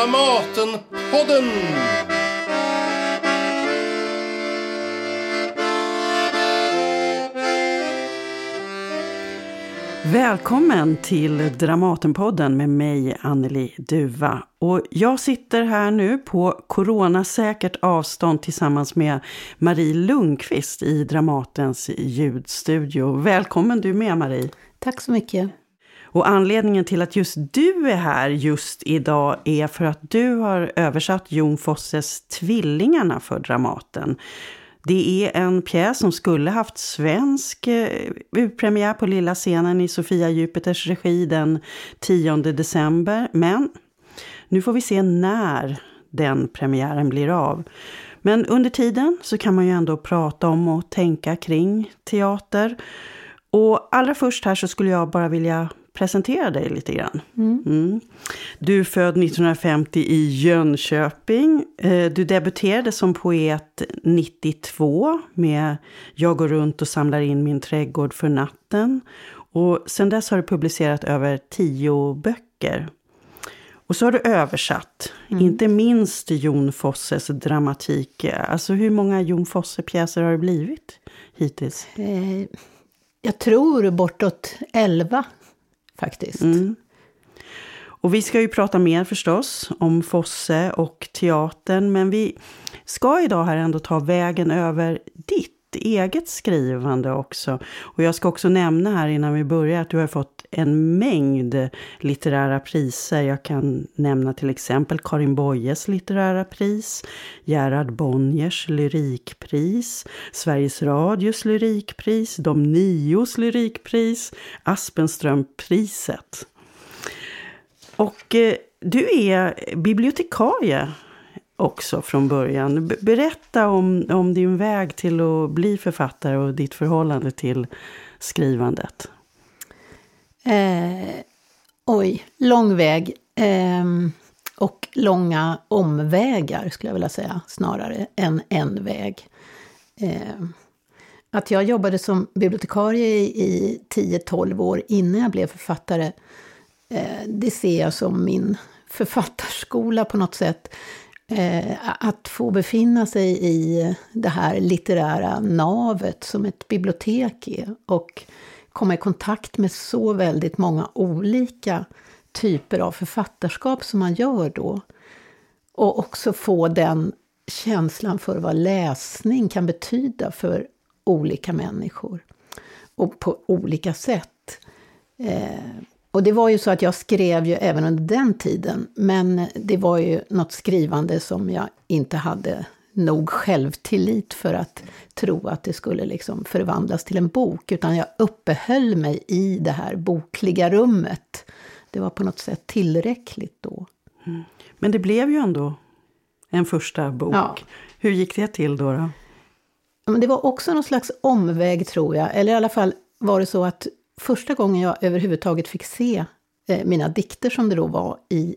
Dramatenpodden! Välkommen till Dramatenpodden med mig, Anneli Duva. Och jag sitter här nu på coronasäkert avstånd tillsammans med Marie Lundqvist i Dramatens ljudstudio. Välkommen du med, Marie. Tack så mycket. Och anledningen till att just du är här just idag är för att du har översatt Jon Fosses Tvillingarna för Dramaten. Det är en pjäs som skulle haft svensk eh, urpremiär på lilla scenen i Sofia Jupiters regi den 10 december. Men nu får vi se när den premiären blir av. Men under tiden så kan man ju ändå prata om och tänka kring teater. Och allra först här så skulle jag bara vilja presentera dig lite grann. Mm. Mm. Du är född 1950 i Jönköping. Eh, du debuterade som poet 92 med Jag går runt och samlar in min trädgård för natten. Och sen dess har du publicerat över tio böcker. Och så har du översatt, mm. inte minst Jon Fosses dramatik. Alltså hur många Jon Fosse-pjäser har det blivit hittills? Eh, jag tror bortåt elva faktiskt. Mm. Och vi ska ju prata mer förstås om Fosse och teatern, men vi ska idag här ändå ta vägen över ditt eget skrivande också. Och jag ska också nämna här innan vi börjar att du har fått en mängd litterära priser. Jag kan nämna till exempel Karin Boyes litterära pris, Gerhard Bonniers lyrikpris, Sveriges Radios lyrikpris, De Nios lyrikpris, Aspenströmpriset. Och eh, du är bibliotekarie också från början. Berätta om, om din väg till att bli författare och ditt förhållande till skrivandet. Eh, oj, lång väg. Eh, och långa omvägar skulle jag vilja säga, snarare än en väg. Eh, att jag jobbade som bibliotekarie i 10-12 år innan jag blev författare, eh, det ser jag som min författarskola på något sätt. Eh, att få befinna sig i det här litterära navet som ett bibliotek är och komma i kontakt med så väldigt många olika typer av författarskap som man gör då. Och också få den känslan för vad läsning kan betyda för olika människor. Och på olika sätt. Eh, och det var ju så att jag skrev ju även under den tiden, men det var ju något skrivande som jag inte hade nog självtillit för att tro att det skulle liksom förvandlas till en bok, utan jag uppehöll mig i det här bokliga rummet. Det var på något sätt tillräckligt då. Mm. Men det blev ju ändå en första bok. Ja. Hur gick det till då? då? Men det var också någon slags omväg tror jag, eller i alla fall var det så att första gången jag överhuvudtaget fick se eh, mina dikter som det då var i,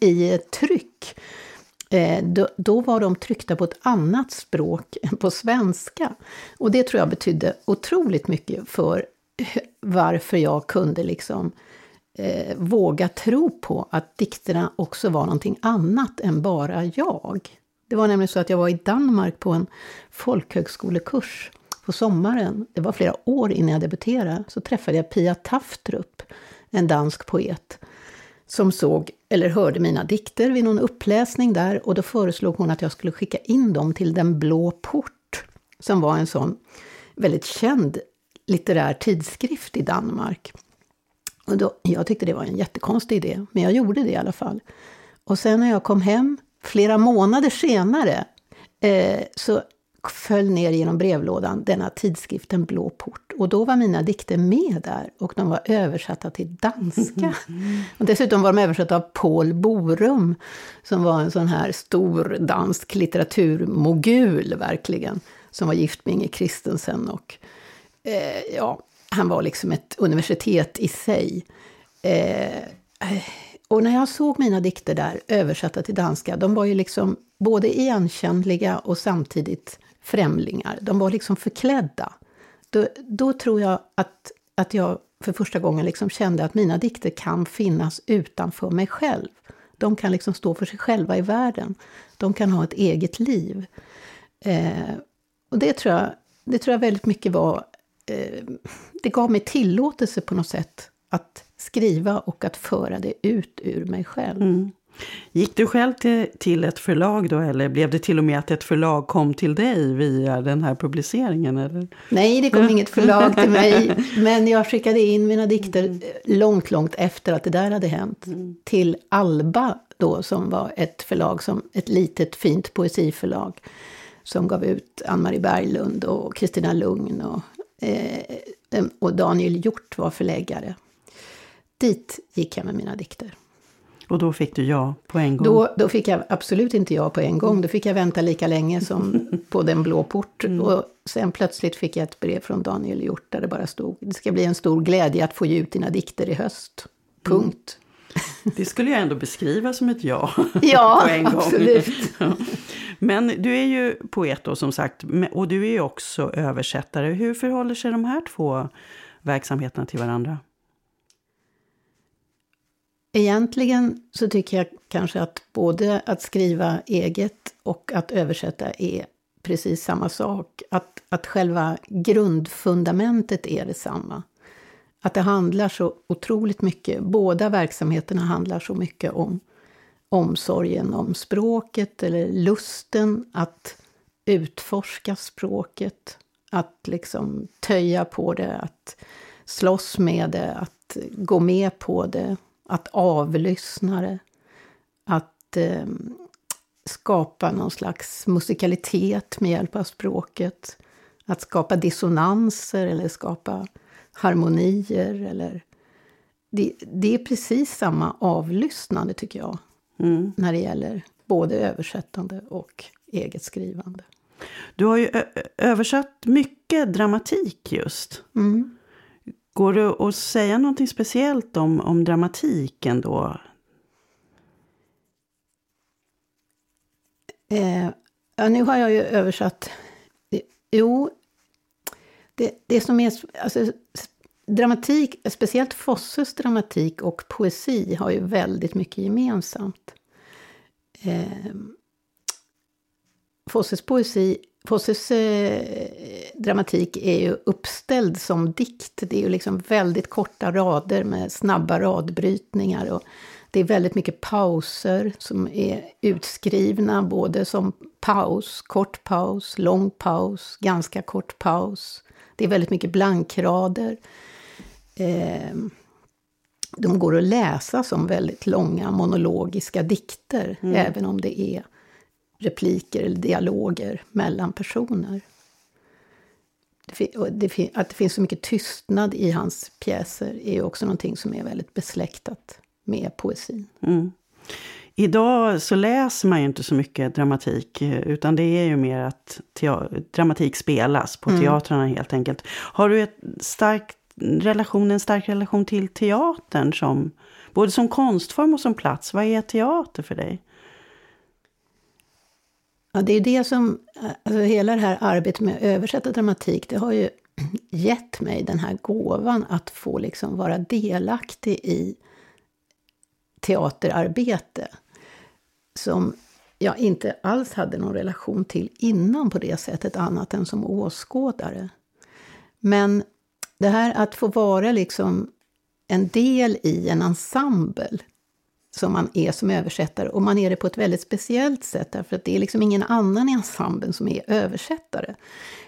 i eh, tryck, eh, då, då, var de tryckta på ett annat språk än på svenska. Och det tror jag betydde otroligt mycket för varför jag kunde liksom eh, våga tro på att dikterna också var någonting annat än bara jag. Det var nämligen så att jag var i Danmark på en folkhögskolekurs på sommaren, det var flera år innan jag debuterade, så träffade jag Pia Taftrup, en dansk poet, som såg eller hörde mina dikter vid någon uppläsning där och då föreslog hon att jag skulle skicka in dem till Den blå port, som var en sån väldigt känd litterär tidskrift i Danmark. Och då, jag tyckte det var en jättekonstig idé, men jag gjorde det i alla fall. Och sen när jag kom hem, flera månader senare, eh, så föll ner genom brevlådan denna tidskriften Blå port. Och då var mina dikter med där och de var översatta till danska. Och dessutom var de översatta av Paul Borum, som var en sån här stor dansk litteraturmogul verkligen, som var gift med Inge Kristensen och eh, ja, han var liksom ett universitet i sig. Eh, och när jag såg mina dikter där översatta till danska, de var ju liksom både igenkännliga och samtidigt främlingar. De var liksom förklädda. Då, då tror jag att, att jag för första gången liksom kände att mina dikter kan finnas utanför mig själv. De kan liksom stå för sig själva i världen. De kan ha ett eget liv. Eh, och det tror, jag, det tror jag väldigt mycket var... Eh, det gav mig tillåtelse på något sätt att skriva och att föra det ut ur mig själv. Mm. Gick du själv till, till ett förlag då eller blev det till och med att ett förlag kom till dig via den här publiceringen? Eller? Nej, det kom inget förlag till mig. Men jag skickade in mina dikter mm. långt, långt efter att det där hade hänt. Mm. Till Alba då, som var ett förlag, som ett litet fint poesiförlag. Som gav ut Ann-Marie Berglund och Kristina Lugn och, eh, och Daniel Hjort var förläggare. Dit gick jag med mina dikter. Och då fick du ja på en gång? Då, då fick jag absolut inte ja på en gång. Då fick jag vänta lika länge som på den blå port. Mm. Och sen plötsligt fick jag ett brev från Daniel Hjort där det bara stod Det ska bli en stor glädje att få ge ut dina dikter i höst. Punkt. Mm. Det skulle jag ändå beskriva som ett ja. Ja, på en gång. absolut. Men du är ju poet då som sagt, och du är ju också översättare. Hur förhåller sig de här två verksamheterna till varandra? Egentligen så tycker jag kanske att både att skriva eget och att översätta är precis samma sak. Att, att själva grundfundamentet är detsamma. Att det handlar så otroligt mycket, båda verksamheterna handlar så mycket om omsorgen om språket eller lusten att utforska språket. Att liksom töja på det, att slåss med det, att gå med på det att avlyssna det, att eh, skapa någon slags musikalitet med hjälp av språket, att skapa dissonanser eller skapa harmonier. Eller... Det, det är precis samma avlyssnande, tycker jag, mm. när det gäller både översättande och eget skrivande. Du har ju översatt mycket dramatik just. Mm. Går det att säga någonting speciellt om, om dramatiken då? Eh, ja, nu har jag ju översatt... Eh, jo, det, det som är... Alltså, dramatik, speciellt Fosses dramatik och poesi har ju väldigt mycket gemensamt. Eh, Fosses poesi Fosses eh, dramatik är ju uppställd som dikt. Det är ju liksom väldigt korta rader med snabba radbrytningar. Och det är väldigt mycket pauser som är utskrivna både som paus, kort paus, lång paus, ganska kort paus. Det är väldigt mycket blankrader. Eh, de går att läsa som väldigt långa monologiska dikter, mm. även om det är repliker eller dialoger mellan personer. Det, att det finns så mycket tystnad i hans pjäser är också någonting som är väldigt besläktat med poesin. Mm. Idag så läser man ju inte så mycket dramatik, utan det är ju mer att dramatik spelas på mm. teatrarna helt enkelt. Har du ett starkt relation, en stark relation till teatern, som, både som konstform och som plats? Vad är teater för dig? Ja, det är det som, alltså hela det här arbetet med att översätta dramatik, det har ju gett mig den här gåvan att få liksom vara delaktig i teaterarbete. Som jag inte alls hade någon relation till innan på det sättet, annat än som åskådare. Men det här att få vara liksom en del i en ensemble som man är som översättare. Och man är det på ett väldigt speciellt sätt, därför att det är liksom ingen annan i ensemblen som är översättare.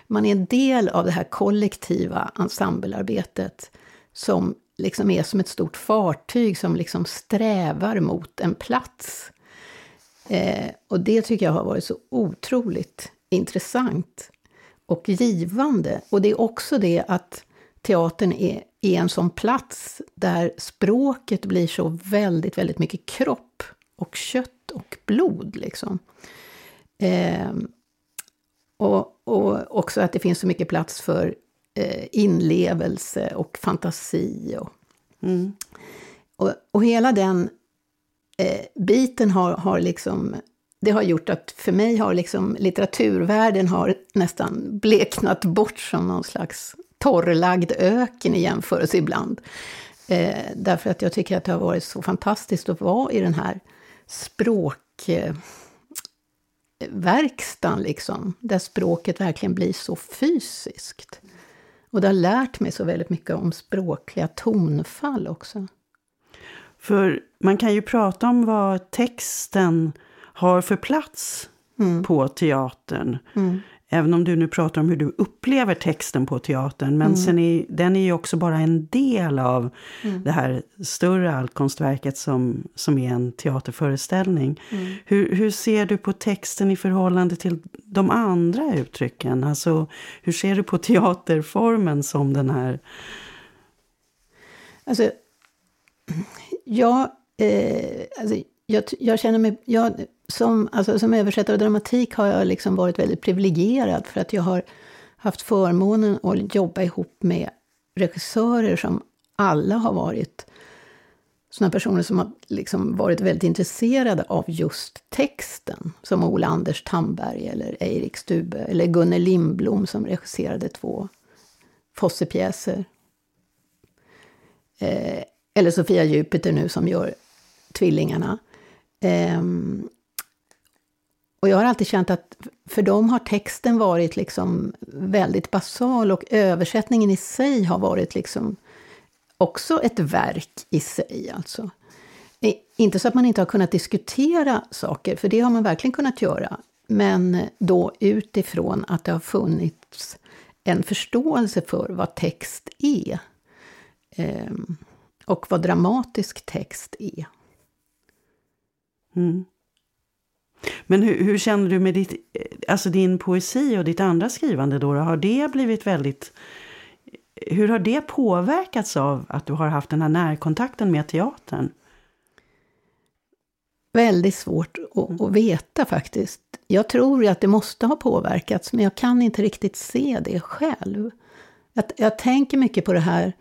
Man är en del av det här kollektiva ensemblearbetet som liksom är som ett stort fartyg som liksom strävar mot en plats. Eh, och det tycker jag har varit så otroligt intressant och givande. Och det är också det att teatern är är en sån plats där språket blir så väldigt, väldigt mycket kropp och kött och blod. Liksom. Eh, och, och också att det finns så mycket plats för eh, inlevelse och fantasi. Och, mm. och, och, hela den eh, biten har, har liksom det har gjort att för mig har liksom litteraturvärlden har nästan bleknat bort som någon slags torrlagd öken i jämförelse ibland. Eh, därför att jag tycker att det har varit så fantastiskt att vara i den här språkverkstan, liksom, där språket verkligen blir så fysiskt. Och det har lärt mig så väldigt mycket om språkliga tonfall också. För man kan ju prata om vad texten har för plats mm. på teatern. Mm. Även om du nu pratar om hur du upplever texten på teatern. Men mm. är, den är ju också bara en del av mm. det här större allkonstverket som, som är en teaterföreställning. Mm. Hur, hur ser du på texten i förhållande till de andra uttrycken? Alltså, hur ser du på teaterformen som den här? Alltså, jag, eh, alltså, jag, jag känner mig... Jag, som, alltså, som översättare av dramatik har jag liksom varit väldigt privilegierad för att jag har haft förmånen att jobba ihop med regissörer som alla har varit sådana personer som har liksom varit väldigt intresserade av just texten. Som Ola Anders Tamberg eller Eirik Stube eller Gunnel Lindblom som regisserade två Fosse-pjäser. Eh, eller Sofia Jupiter nu som gör Tvillingarna. Um, och jag har alltid känt att för dem har texten varit liksom väldigt basal och översättningen i sig har varit liksom också ett verk i sig. Alltså. Inte så att man inte har kunnat diskutera saker, för det har man verkligen kunnat göra. Men då utifrån att det har funnits en förståelse för vad text är. Ehm, och vad dramatisk text är. Mm. Men hur, hur, känner du med ditt, alltså din poesi och ditt andra skrivande då? Har det blivit väldigt... Hur har det påverkats av att du har haft den här närkontakten med teatern? Väldigt svårt att, att veta faktiskt. Jag tror att det måste ha påverkats, men jag kan inte riktigt se det själv. Jag, jag tänker mycket på det här Eh,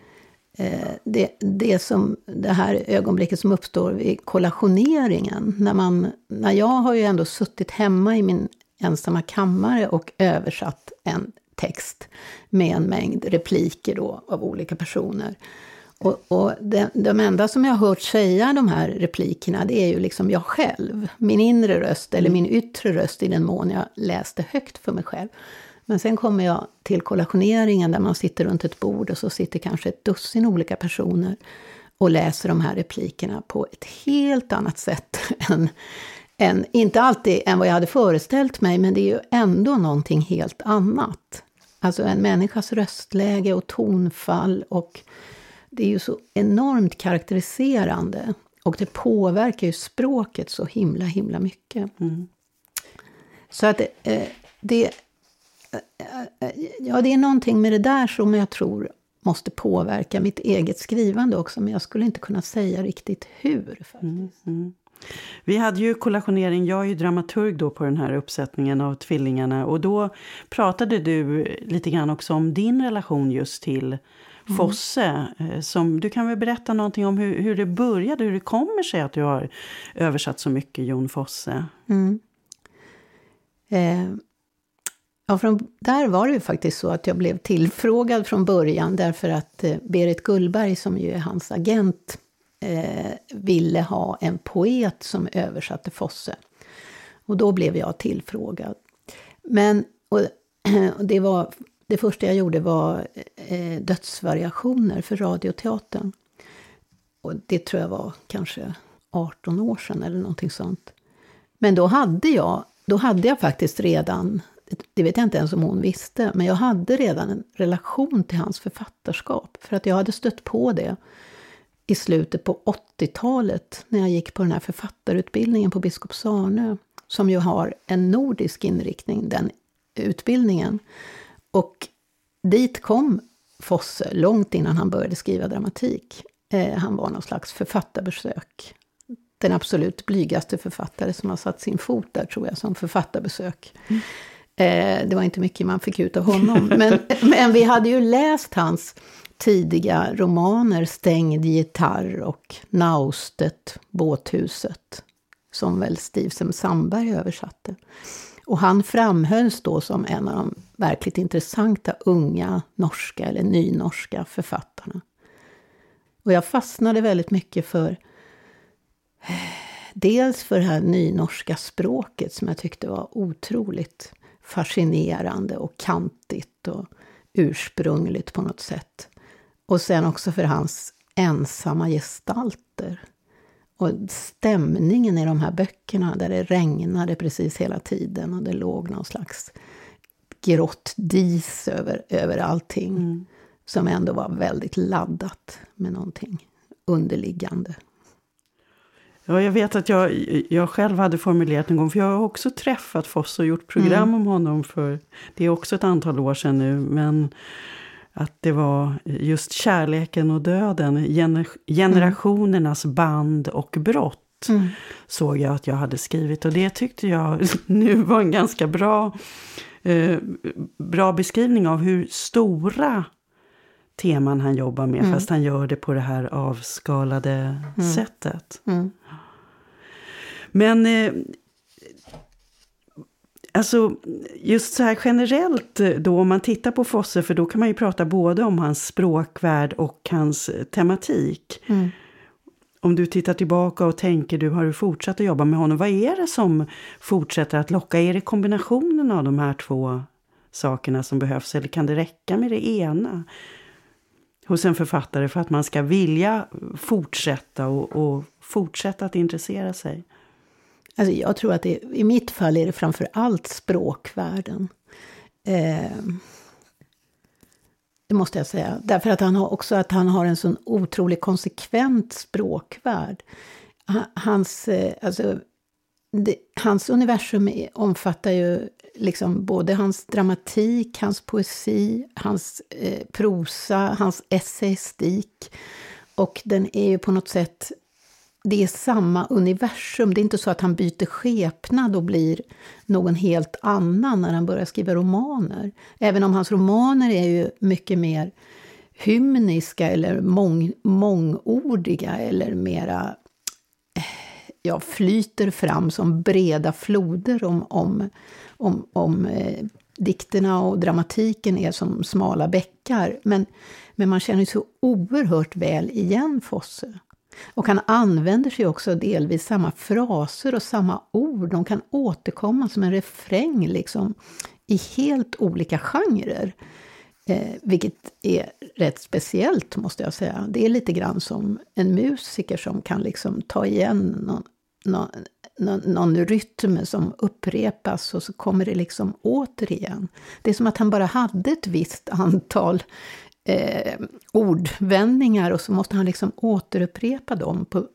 det, det, som, det här ögonblicket som uppstår vid kollationeringen. När, man, när jag har ju ändå suttit hemma i min ensamma kammare och översatt en text med en mängd repliker då av olika personer. Och, och de, de enda som jag har hört säga de här replikerna, det är ju liksom jag själv. Min inre röst, eller min yttre röst i den mån jag läste högt för mig själv. Men sen kommer jag till kollationeringen där man sitter runt ett bord och så sitter kanske ett dussin olika personer och läser de här replikerna på ett helt annat sätt än, än inte alltid än vad jag hade föreställt mig, men det är ju ändå någonting helt annat. Alltså en människas röstläge och tonfall och det är ju så enormt karaktäriserande. Och det påverkar ju språket så himla, himla mycket. Mm. Så att eh, det Ja, det är någonting med det där som jag tror måste påverka mitt eget skrivande också, men jag skulle inte kunna säga riktigt hur. Mm, mm. Vi hade ju kollationering, jag är ju dramaturg då på den här uppsättningen av Tvillingarna och då pratade du lite grann också om din relation just till mm. Fosse. Mm. Som, du kan väl berätta någonting om hur, hur det började, hur det kommer sig att du har översatt så mycket Jon Fosse? Mm. Eh, Ja, från, där var det ju faktiskt så att jag blev tillfrågad från början därför att eh, Berit Gullberg, som ju är hans agent, eh, ville ha en poet som översatte Fosse. Och då blev jag tillfrågad. Men och, och det, var, det första jag gjorde var eh, dödsvariationer för Radioteatern. Och det tror jag var kanske 18 år sedan eller någonting sånt. Men då hade jag, då hade jag faktiskt redan det vet jag inte ens om hon visste, men jag hade redan en relation till hans författarskap. För att jag hade stött på det i slutet på 80-talet när jag gick på den här författarutbildningen på Biskopsarnö, som ju har en nordisk inriktning, den utbildningen. Och dit kom Fosse långt innan han började skriva dramatik. Eh, han var någon slags författarbesök. Den absolut blygaste författare som har satt sin fot där, tror jag, som författarbesök. Mm. Eh, det var inte mycket man fick ut av honom. Men, men vi hade ju läst hans tidiga romaner Stängd gitarr och Naustet, Båthuset, som väl Stivsem Sandberg översatte. Och han framhölls då som en av de verkligt intressanta unga norska eller nynorska författarna. Och jag fastnade väldigt mycket för dels för det här nynorska språket som jag tyckte var otroligt fascinerande och kantigt och ursprungligt på något sätt. Och sen också för hans ensamma gestalter. Och stämningen i de här böckerna där det regnade precis hela tiden och det låg någon slags grått dis över, över allting. Mm. Som ändå var väldigt laddat med någonting underliggande. Ja, jag vet att jag, jag själv hade formulerat en gång, för jag har också träffat Foss och gjort program mm. om honom för, det är också ett antal år sedan nu, men att det var just kärleken och döden, gener, generationernas mm. band och brott. Mm. såg jag att jag hade skrivit och det tyckte jag nu var en ganska bra, eh, bra beskrivning av hur stora teman han jobbar med, mm. fast han gör det på det här avskalade mm. sättet. Mm. Men eh, alltså just så här generellt då om man tittar på Fosse, för då kan man ju prata både om hans språkvärld och hans tematik. Mm. Om du tittar tillbaka och tänker, du har du fortsatt att jobba med honom, vad är det som fortsätter att locka? Är det kombinationen av de här två sakerna som behövs eller kan det räcka med det ena? Hos en författare för att man ska vilja fortsätta och, och fortsätta att intressera sig? Alltså jag tror att det, i mitt fall är det framför allt språkvärlden. Eh, det måste jag säga. Därför att han har också att han har en sån otroligt konsekvent språkvärld. Hans, eh, alltså, det, hans universum omfattar ju liksom både hans dramatik, hans poesi, hans eh, prosa, hans essayistik. Och den är ju på något sätt det är samma universum. Det är inte så att han byter skepnad och blir någon helt annan när han börjar skriva romaner. Även om hans romaner är ju mycket mer hymniska eller mång, mångordiga eller mera ja, flyter fram som breda floder om, om, om, om eh, dikterna och dramatiken är som smala bäckar. Men, men man känner så oerhört väl igen Fosse. Och han använder sig också delvis samma fraser och samma ord. De kan återkomma som en refräng liksom, i helt olika genrer. Eh, vilket är rätt speciellt, måste jag säga. Det är lite grann som en musiker som kan liksom ta igen någon, någon, någon, någon rytm som upprepas och så kommer det liksom återigen. Det är som att han bara hade ett visst antal eh, ordvändningar och så måste han liksom återupprepa dem, på,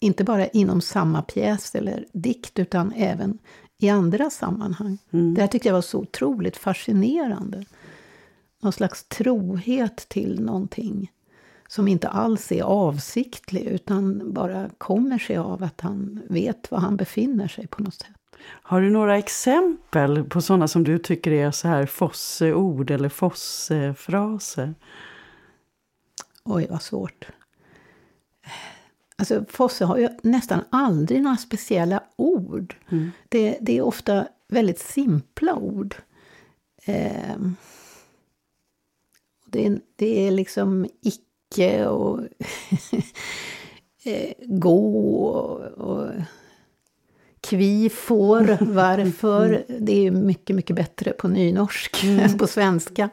inte bara inom samma pjäs eller dikt, utan även i andra sammanhang. Mm. Det här tyckte jag var så otroligt fascinerande. Någon slags trohet till någonting som inte alls är avsiktlig utan bara kommer sig av att han vet var han befinner sig på något sätt. Har du några exempel på sådana som du tycker är så här Fosse-ord eller Fosse-fraser? Oj, vad svårt. Alltså, Fosse har ju nästan aldrig några speciella ord. Mm. Det, det, är ofta väldigt simpla ord. Eh, det, det, är liksom icke och eh, gå och, och kvi, får, varför. Det är mycket, mycket bättre på nynorsk mm. än på svenska.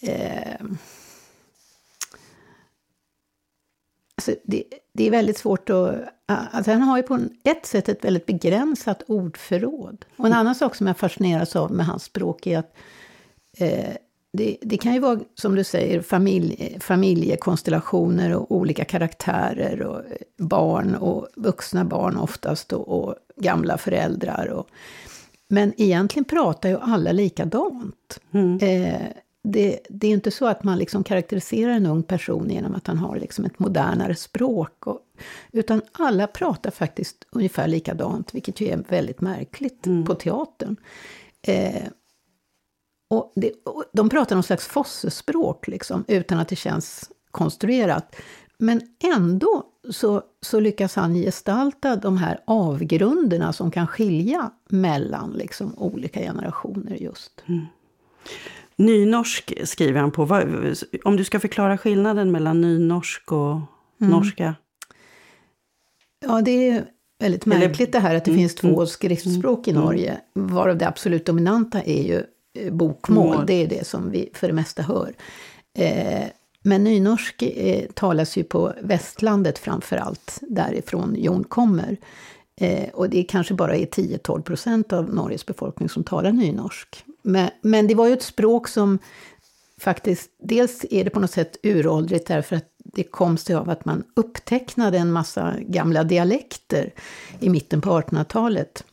Eh, alltså det, det, är väldigt svårt att... Alltså han har ju på ett sätt ett väldigt begränsat ordförråd. Och en annan sak som jag fascineras av med hans språk är att eh, det, det, kan ju vara, som du säger, familj, familjekonstellationer och olika karaktärer och barn och vuxna barn oftast och, och gamla föräldrar. Och, men egentligen pratar ju alla likadant. Mm. Eh, det, det, är inte så att man liksom karaktäriserar en ung person genom att han har liksom ett modernare språk. Och, utan alla pratar faktiskt ungefär likadant, vilket ju är väldigt märkligt mm. på teatern. Eh, och, det, och de pratar någon slags fossespråk, liksom, utan att det känns konstruerat. Men ändå så, så lyckas han gestalta de här avgrunderna som kan skilja mellan liksom, olika generationer just. Mm. Nynorsk skriver han på. Om du ska förklara skillnaden mellan nynorsk och mm. norska? Ja, det är väldigt märkligt det här att det Mm, finns två skriftspråk i Norge, varav det absolut dominanta är ju bokmål. Mål. Det är det som vi för det mesta hör. Eh, men nynorsk eh, talas ju på västlandet framför allt, därifrån Jon kommer. Eh, och det kanske bara är 10-12 procent av Norges befolkning som talar nynorsk. Men, men det var ju ett språk som faktiskt, dels är det på något sätt uråldrigt därför att det kom sig av att man upptecknade en massa gamla dialekter i mitten på 1800-talet.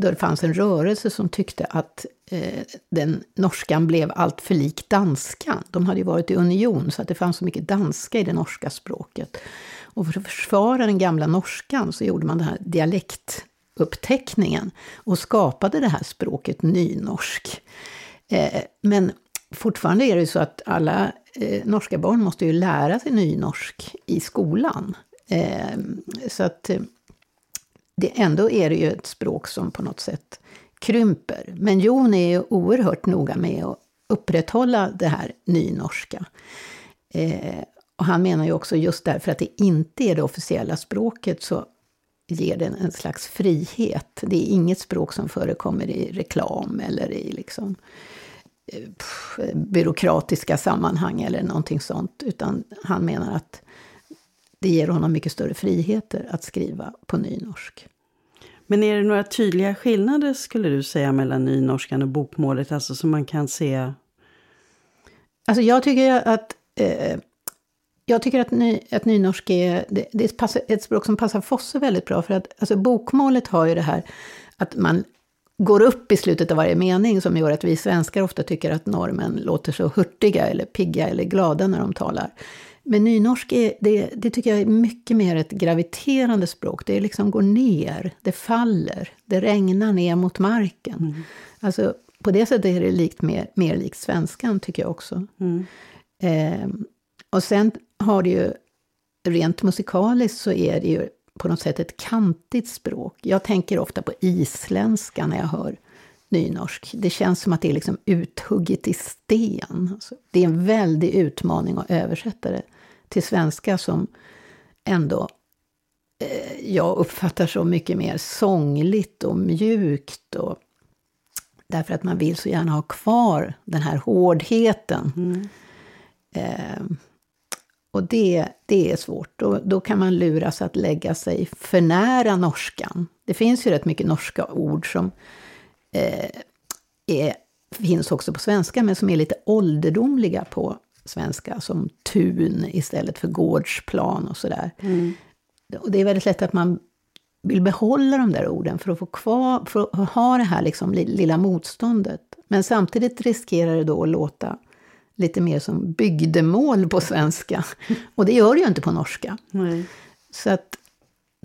Då det fanns en rörelse som tyckte att eh, den norskan blev allt för lik danskan. De hade ju varit i union så att det fanns så mycket danska i det norska språket. Och för att försvara den gamla norskan så gjorde man den här dialektuppteckningen och skapade det här språket nynorsk. Eh, men fortfarande är det ju så att alla eh, norska barn måste ju lära sig nynorsk i skolan. Eh, så att eh, det, ändå är det ju ett språk som på något sätt krymper. Men Jon är ju oerhört noga med att upprätthålla det här nynorska. Eh, och han menar ju också just därför att det inte är det officiella språket så ger den en slags frihet. Det är inget språk som förekommer i reklam eller i liksom eh, pff, byråkratiska sammanhang eller någonting sånt. Utan han menar att det ger honom mycket större friheter att skriva på nynorsk. Men är det några tydliga skillnader skulle du säga mellan nynorskan och bokmålet? Alltså som man kan se... Alltså jag tycker att eh, jag tycker att, ny, att nynorsk är, det, det är ett språk som passar Fosse väldigt bra. För att alltså bokmålet har ju det här att man går upp i slutet av varje mening som gör att vi svenskar ofta tycker att normen låter så hurtiga eller pigga eller glada när de talar. Men nynorsk är, det, det tycker jag är mycket mer ett graviterande språk. Det liksom går ner, det faller, det regnar ner mot marken. Mm. Alltså, på det sättet är det likt mer, mer likt svenskan, tycker jag också. Mm. Eh, och sen har det ju, rent musikaliskt så är det ju på något sätt ett kantigt språk. Jag tänker ofta på isländska när jag hör nynorsk. Det känns som att det är liksom uthugget i sten. Alltså, det är en väldig utmaning att översätta det till svenska som ändå eh, jag uppfattar så mycket mer sångligt och mjukt. Och, därför att man vill så gärna ha kvar den här hårdheten. Mm. Eh, och det, det är svårt. Då, då kan man luras att lägga sig för nära norskan. Det finns ju rätt mycket norska ord som eh, är, finns också på svenska, men som är lite ålderdomliga på svenska, som tun istället för gårdsplan och sådär. Mm. Och det är väldigt lätt att man vill behålla de där orden för att få kvar, för att ha det här liksom lilla motståndet. Men samtidigt riskerar det då att låta lite mer som bygdemål på svenska. Och det gör det ju inte på norska. Nej. Så att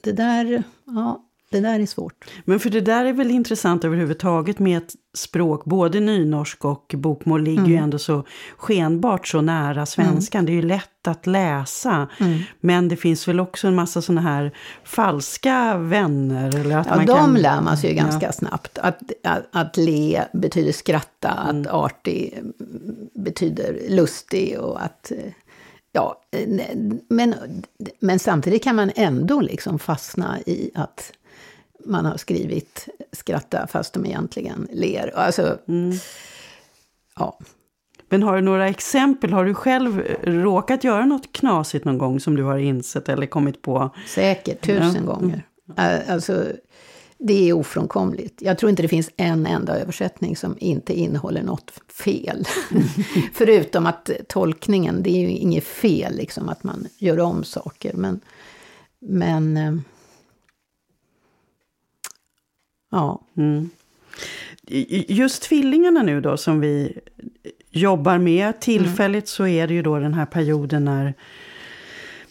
det där, ja, det där är svårt. Men för det där är väl intressant överhuvudtaget med ett språk, både nynorsk och bokmål ligger Mm. ju ändå så skenbart så nära svenskan. Det är ju lätt att läsa. Mm. Men det finns väl också en massa sådana här falska vänner. Eller att Ja, man de kan... lär man sig ju Ja. ganska snabbt. Att, att, att le betyder skratta, Mm. att artig mm, betyder lustig och att... Ja, men, men samtidigt kan man ändå liksom fastna i att man har skrivit skratta fast de egentligen ler. Alltså, Mm. ja. Men har du några exempel? Har du själv råkat göra något knasigt någon gång som du har insett eller kommit på? Säkert, tusen Ja. gånger. Ä- Alltså, det är ofrånkomligt. Jag tror inte det finns en enda översättning som inte innehåller något fel. Förutom att tolkningen, det är ju inget fel liksom att man gör om saker. Men, men eh, ja, Mm. Just tvillingarna nu då som vi jobbar med. Tillfälligt så är det ju då den här perioden när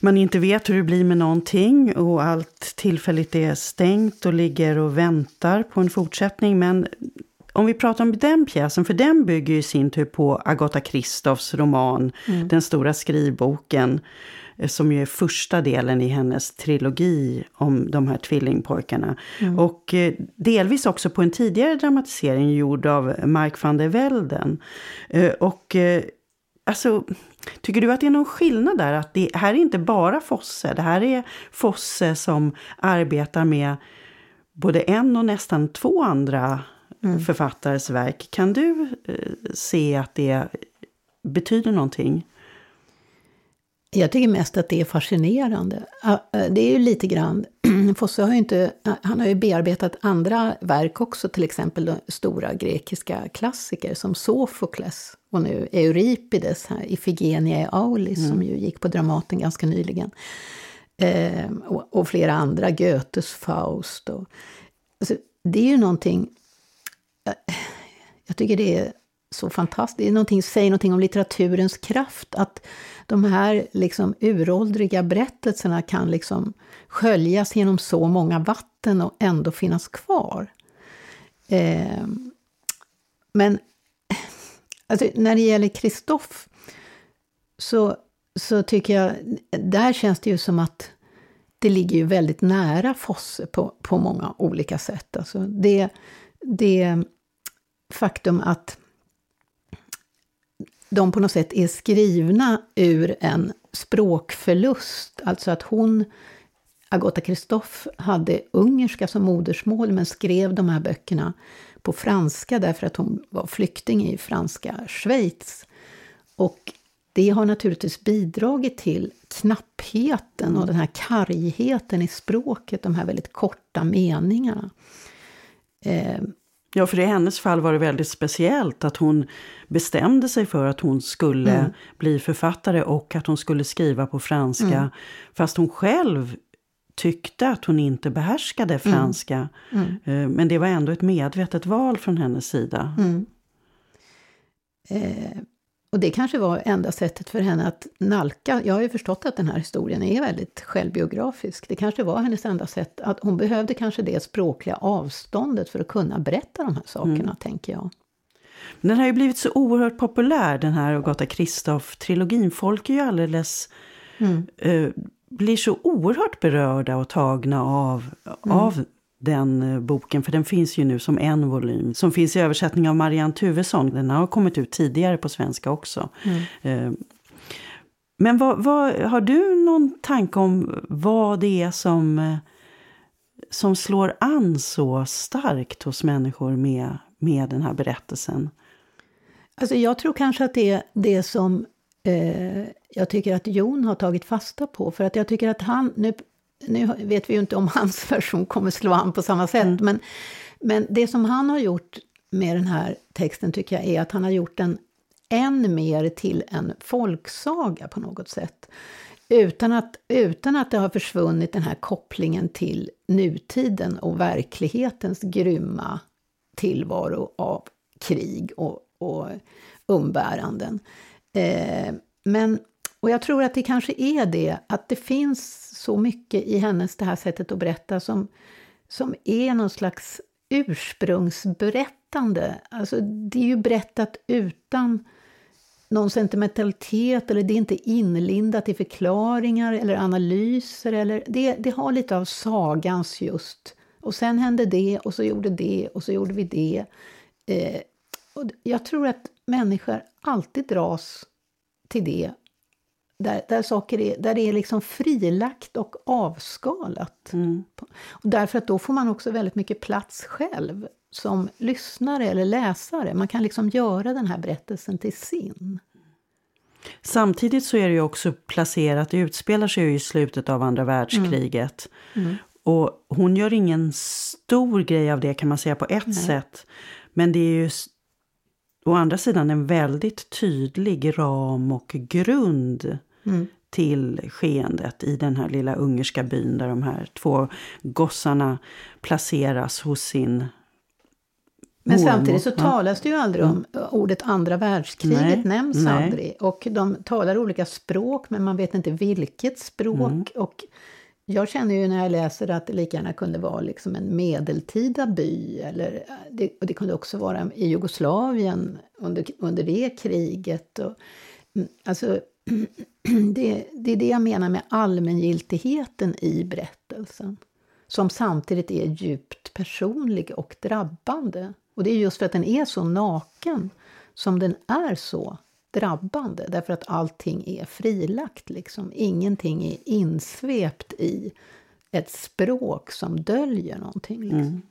man inte vet hur det blir med någonting och allt tillfälligt är stängt och ligger och väntar på en fortsättning. Men om vi pratar om den pjäsen, för den bygger ju i sin tur på Agatha Christoffs roman, Den stora skrivboken, som ju är första delen i hennes trilogi om de här tvillingpojkarna. Och eh, delvis också på en tidigare dramatisering gjord av Mark van der Velden. Eh, Och eh, alltså, tycker du att det är någon skillnad där? Att det här är inte bara Fosse, det här är Fosse som arbetar med både en och nästan två andra mm. författares verk. Kan du eh, se att det betyder någonting? Jag tycker mest att det är fascinerande. Eh, det är ju lite grann, Fosse har ju inte, han har ju bearbetat andra verk också, till exempel stora grekiska klassiker som Sofokles och nu Euripides, här, Ifigenia i Aulis, mm. som ju gick på Dramaten ganska nyligen. Eh, och, och, flera andra, Goethes Faust. Och, alltså, det är ju någonting... Jag, jag tycker det är så fantastiskt. Det är någonting, säger någonting om litteraturens kraft. Att de här liksom uråldriga berättelserna kan liksom sköljas genom så många vatten och ändå finnas kvar. Eh, men alltså, när det gäller Kristoff så, så tycker jag, där känns det ju som att det ligger ju väldigt nära Fosse på, på många olika sätt. Alltså det, det faktum att de på något sätt är skrivna ur en språkförlust. Alltså att hon, Agota Kristoff, hade ungerska som modersmål men skrev de här böckerna på franska därför att hon var flykting i franska Schweiz. Och det har naturligtvis bidragit till knappheten och den här kargheten i språket, de här väldigt korta meningarna. Eh, Ja, för i hennes fall var det väldigt speciellt att hon bestämde sig för att hon skulle mm. bli författare och att hon skulle skriva på franska. Mm. Fast hon själv tyckte att hon inte behärskade mm. franska. Mm. Mm. Men det var ändå ett medvetet val från hennes sida. Mm. Eh, och det kanske var enda sättet för henne att nalka... Jag har ju förstått att den här historien är väldigt självbiografisk. Det kanske var hennes enda sätt. att Hon behövde kanske det språkliga avståndet för att kunna berätta de här sakerna, mm. tänker jag. Den har ju blivit så oerhört populär, den här Agatha Christoph-trilogin. Folk är ju alldeles... Mm. Eh, blir så oerhört berörda och tagna av, mm. av den eh, boken, för den finns ju nu som en volym. Som finns i översättning av Marianne Tuvesson. Den har kommit ut tidigare på svenska också. Mm. Eh, men vad, vad, har du någon tanke om vad det är som, eh, som slår an så starkt hos människor med, med den här berättelsen? Alltså jag tror kanske att det är det som eh, jag tycker att Jon har tagit fasta på. För att jag tycker att han, nu nu vet vi ju inte om hans version kommer slå an på samma sätt, mm. men, men det som han har gjort med den här texten tycker jag är att han har gjort den än mer till en folksaga på något sätt. Utan att, utan att det har försvunnit den här kopplingen till nutiden och verklighetens grymma tillvaro av krig och, och umbäranden. Eh, men, och jag tror att det kanske är det, att det finns så mycket i hennes det här sättet att berätta som, som är någon slags ursprungsberättande. Alltså, det är ju berättat utan någon sentimentalitet eller det är inte inlindat i förklaringar eller analyser. Eller, det, det har lite av sagans just. Och sen hände det och så gjorde det och så gjorde vi det. Eh, och jag tror att människor alltid dras till det där, där, saker är, där det är liksom frilagt och avskalat. Mm. Och därför att då får man också väldigt mycket plats själv som lyssnare eller läsare. Man kan liksom göra den här berättelsen till sin. Samtidigt så är det ju också placerat, det utspelar sig ju i slutet av andra världskriget. Mm. Mm. Och hon gör ingen stor grej av det kan man säga på ett Nej. sätt. Men det är ju å andra sidan en väldigt tydlig ram och grund mm. till skeendet i den här lilla ungerska byn där de här två gossarna placeras hos sin men samtidigt så talas det ju aldrig om mm. ordet andra världskriget, nej, nämns nej. aldrig. Och de talar olika språk, men man vet inte vilket språk. Mm. Och jag känner ju när jag läser att det lika gärna kunde vara liksom en medeltida by. Eller det, och det kunde också vara i Jugoslavien under, under det kriget. Och, mm, alltså, det, det är det jag menar med allmängiltigheten i berättelsen. Som samtidigt är djupt personlig och drabbande. Och det är just för att den är så naken som den är så drabbande. Därför att allting är frilagt. Liksom. Ingenting är insvept i ett språk som döljer någonting. Liksom. Mm.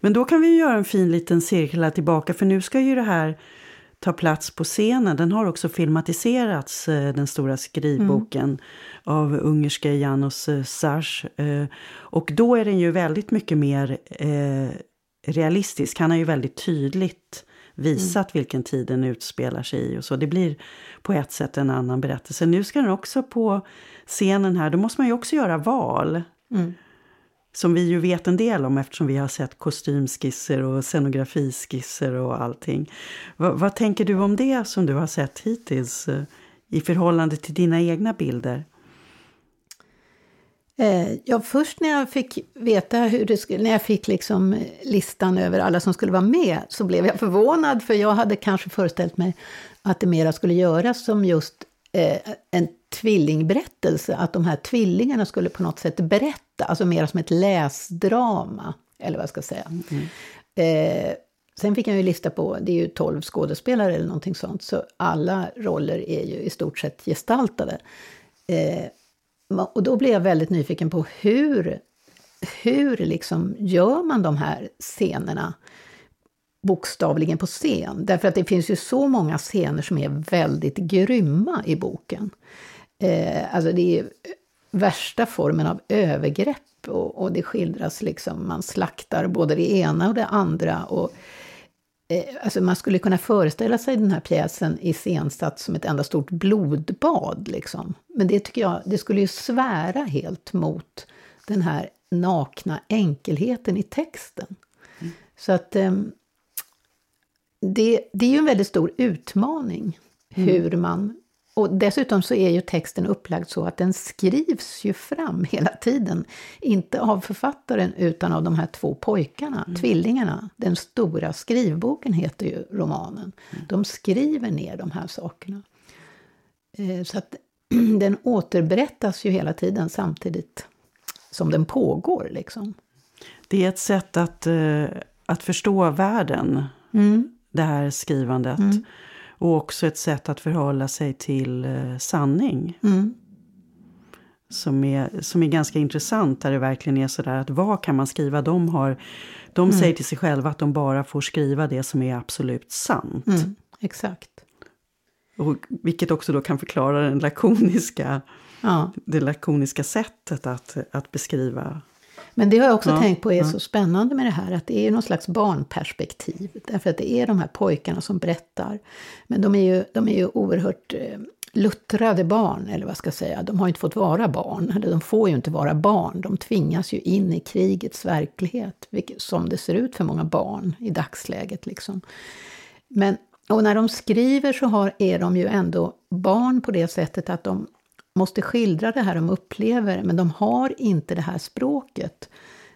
Men då kan vi göra en fin liten cirkel tillbaka, för nu ska ju det här ta plats på scenen. Den har också filmatiserats, eh, den stora skrivboken, mm. av ungerske Janos eh, Sars. Eh, och då är den ju väldigt mycket mer realistisk. Han har ju väldigt tydligt visat mm. vilken tid den utspelar sig i och så. Det blir på ett sätt en annan berättelse. Nu ska den också på scenen här, då måste man ju också göra val. Mm. Som vi ju vet en del om eftersom vi har sett kostymskisser och scenografiskisser och allting. V vad tänker du om det som du har sett hittills eh, i förhållande till dina egna bilder? Eh, ja, först när jag fick veta hur det skulle, när jag fick liksom listan över alla som skulle vara med, så blev jag förvånad, för jag hade kanske föreställt mig att det mera skulle göras som just eh, en tvillingberättelse, att de här tvillingarna skulle på något sätt berätta, alltså mer som ett läsdrama, eller vad jag ska säga. Mm. Eh, sen fick jag ju lista på, det är ju tolv skådespelare eller någonting sånt, så alla roller är ju i stort sett gestaltade. Eh, och då blev jag väldigt nyfiken på hur, hur liksom gör man de här scenerna bokstavligen på scen? Därför att det finns ju så många scener som är väldigt grymma i boken. Eh, alltså det är värsta formen av övergrepp och, och, det skildras liksom, man slaktar både det ena och det andra. Och, eh, alltså man skulle kunna föreställa sig den här pjäsen iscensatt som ett enda stort blodbad. Liksom. Men det tycker jag, det skulle ju svära helt mot den här nakna enkelheten i texten. Mm. Så att eh, det, det är ju en väldigt stor utmaning mm. hur man och dessutom så är ju texten upplagd så att den skrivs ju fram hela tiden. Inte av författaren utan av de här två pojkarna, mm. tvillingarna. Den stora skrivboken heter ju romanen. Mm. De skriver ner de här sakerna. Eh, så att den återberättas ju hela tiden samtidigt som den pågår. Liksom. Det är ett sätt att, eh, att förstå världen, mm. det här skrivandet. Mm. Och också ett sätt att förhålla sig till eh, sanning. Mm. Som, är, som är ganska intressant, där det verkligen är sådär att vad kan man skriva? De, har, de mm. säger till sig själva att de bara får skriva det som är absolut sant. Mm, exakt. Och, vilket också då kan förklara den lakoniska, ja. det lakoniska sättet att, att beskriva men det har jag också ja, tänkt på är ja. så spännande med det här, att det är någon slags barnperspektiv. Därför att det är de här pojkarna som berättar. Men de är ju, de är ju oerhört eh, luttrade barn, eller vad ska jag säga. De har inte fått vara barn, eller de får ju inte vara barn. De tvingas ju in i krigets verklighet, vilket, som det ser ut för många barn i dagsläget. Liksom. Men, och när de skriver så har, är de ju ändå barn på det sättet att de måste skildra det här de upplever, men de har inte det här språket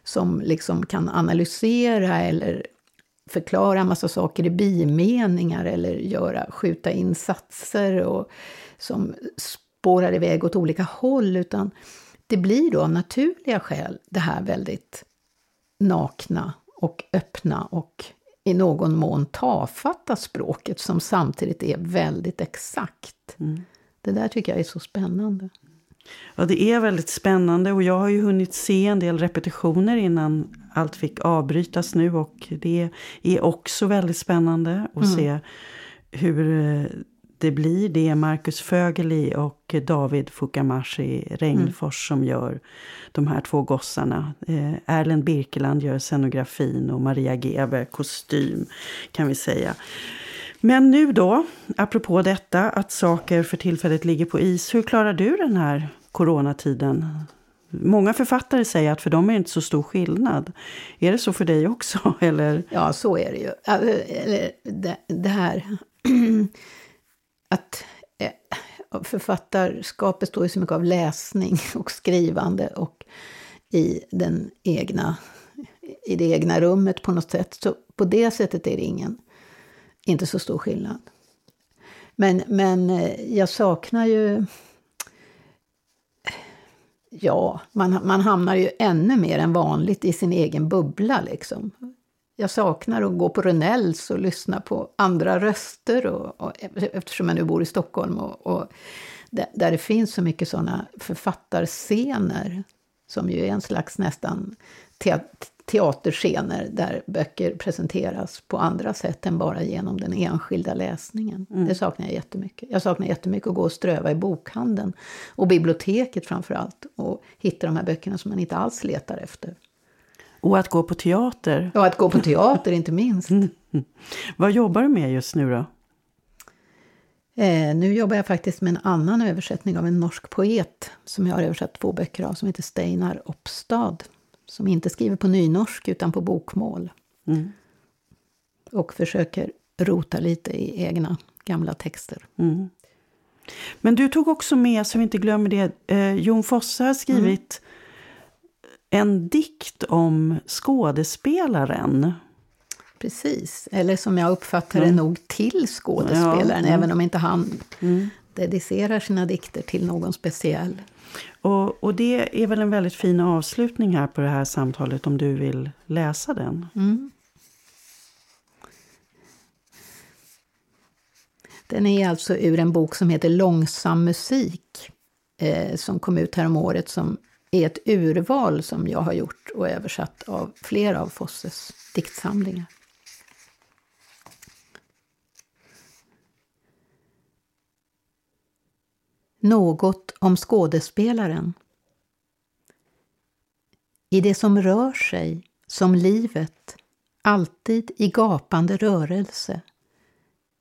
som liksom kan analysera eller förklara en massa saker i bimeningar eller göra, skjuta in satser och, som spårar iväg åt olika håll, utan det blir då av naturliga skäl det här väldigt nakna och öppna och i någon mån tafatta språket som samtidigt är väldigt exakt. Mm. Det där tycker jag är så spännande. Ja, det är väldigt spännande och jag har ju hunnit se en del repetitioner innan allt fick avbrytas nu och det är också väldigt spännande att mm. se hur eh, det blir. Det är Marcus Fögeli och David Fukamashi Regnfors mm. som gör de här två gossarna. Eh, Erlend Birkeland gör scenografin och Maria Gebe kostym kan vi säga. Men nu då, apropå detta att saker för tillfället ligger på is. Hur klarar du den här coronatiden? Många författare säger att för dem är det inte så stor skillnad. Är det så för dig också? Eller? Ja, så är det ju. Det, det här att eh, författarskapet författarskap består ju så mycket av läsning och skrivande och i, den egna, i det egna rummet på något sätt. Så på det sättet är det ingen inte så stor skillnad. Men, men eh, jag saknar ju... Ja, man, man hamnar ju ännu mer än vanligt i sin egen bubbla. Liksom. Jag saknar att gå på Rönnells och lyssna på andra röster och, och, eftersom jag nu bor i Stockholm och, och där, där det finns så mycket såna författarscener som ju är en slags nästan teaterscener där böcker presenteras på andra sätt än bara genom den enskilda läsningen. Mm. Det saknar jag jättemycket. Jag saknar jättemycket att gå och ströva i bokhandeln och biblioteket framför allt och hitta de här böckerna som man inte alls letar efter. Och att gå på teater. Ja, att gå på teater inte minst. Mm. Vad jobbar du med just nu då? Eh, nu jobbar jag faktiskt med en annan översättning av en norsk poet som jag har översatt två böcker av, som heter Steinar Opstad. Som inte skriver på nynorsk utan på bokmål. Mm. Och försöker rota lite i egna gamla texter. Mm. Men du tog också med, så vi inte glömmer det, eh, Jon Fosse har skrivit mm. en dikt om skådespelaren. Precis, eller som jag uppfattar det mm. nog till skådespelaren, ja, även om inte han mm. Dedicerar sina dikter till någon speciell. Och, och, det är väl en väldigt fin avslutning här på det här samtalet om du vill läsa den. Mm. Den är alltså ur en bok som heter Långsam musik, eh, som kom ut härom året som är ett urval som jag har gjort och översatt av flera av Fosses diktsamlingar. Något om skådespelaren. I det som rör sig, som livet, alltid i gapande rörelse,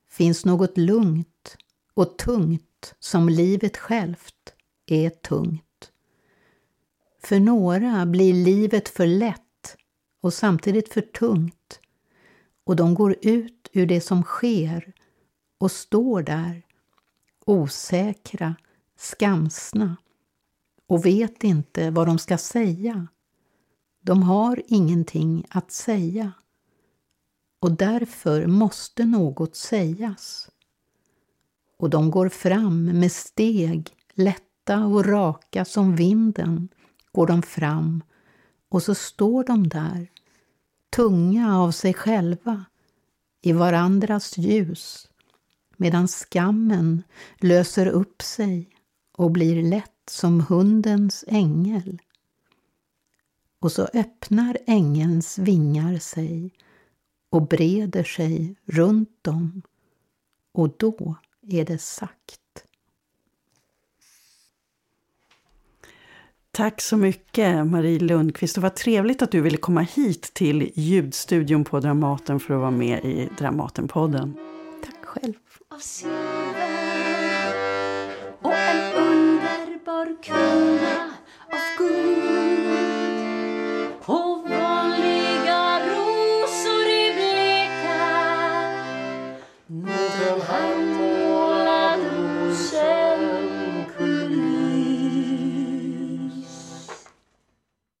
finns något lugnt och tungt som livet självt är tungt. För några blir livet för lätt och samtidigt för tungt och de går ut ur det som sker och står där osäkra skamsna och vet inte vad de ska säga. De har ingenting att säga och därför måste något sägas. Och de går fram med steg lätta och raka som vinden går de fram och så står de där, tunga av sig själva, i varandras ljus, medan skammen löser upp sig och blir lätt som hundens ängel. Och så öppnar ängelns vingar sig och breder sig runt dem och då är det sagt. Tack så mycket Marie Lundqvist. Det var trevligt att du ville komma hit till ljudstudion på Dramaten för att vara med i Dramatenpodden. Tack själv. underbar kunna av Gud.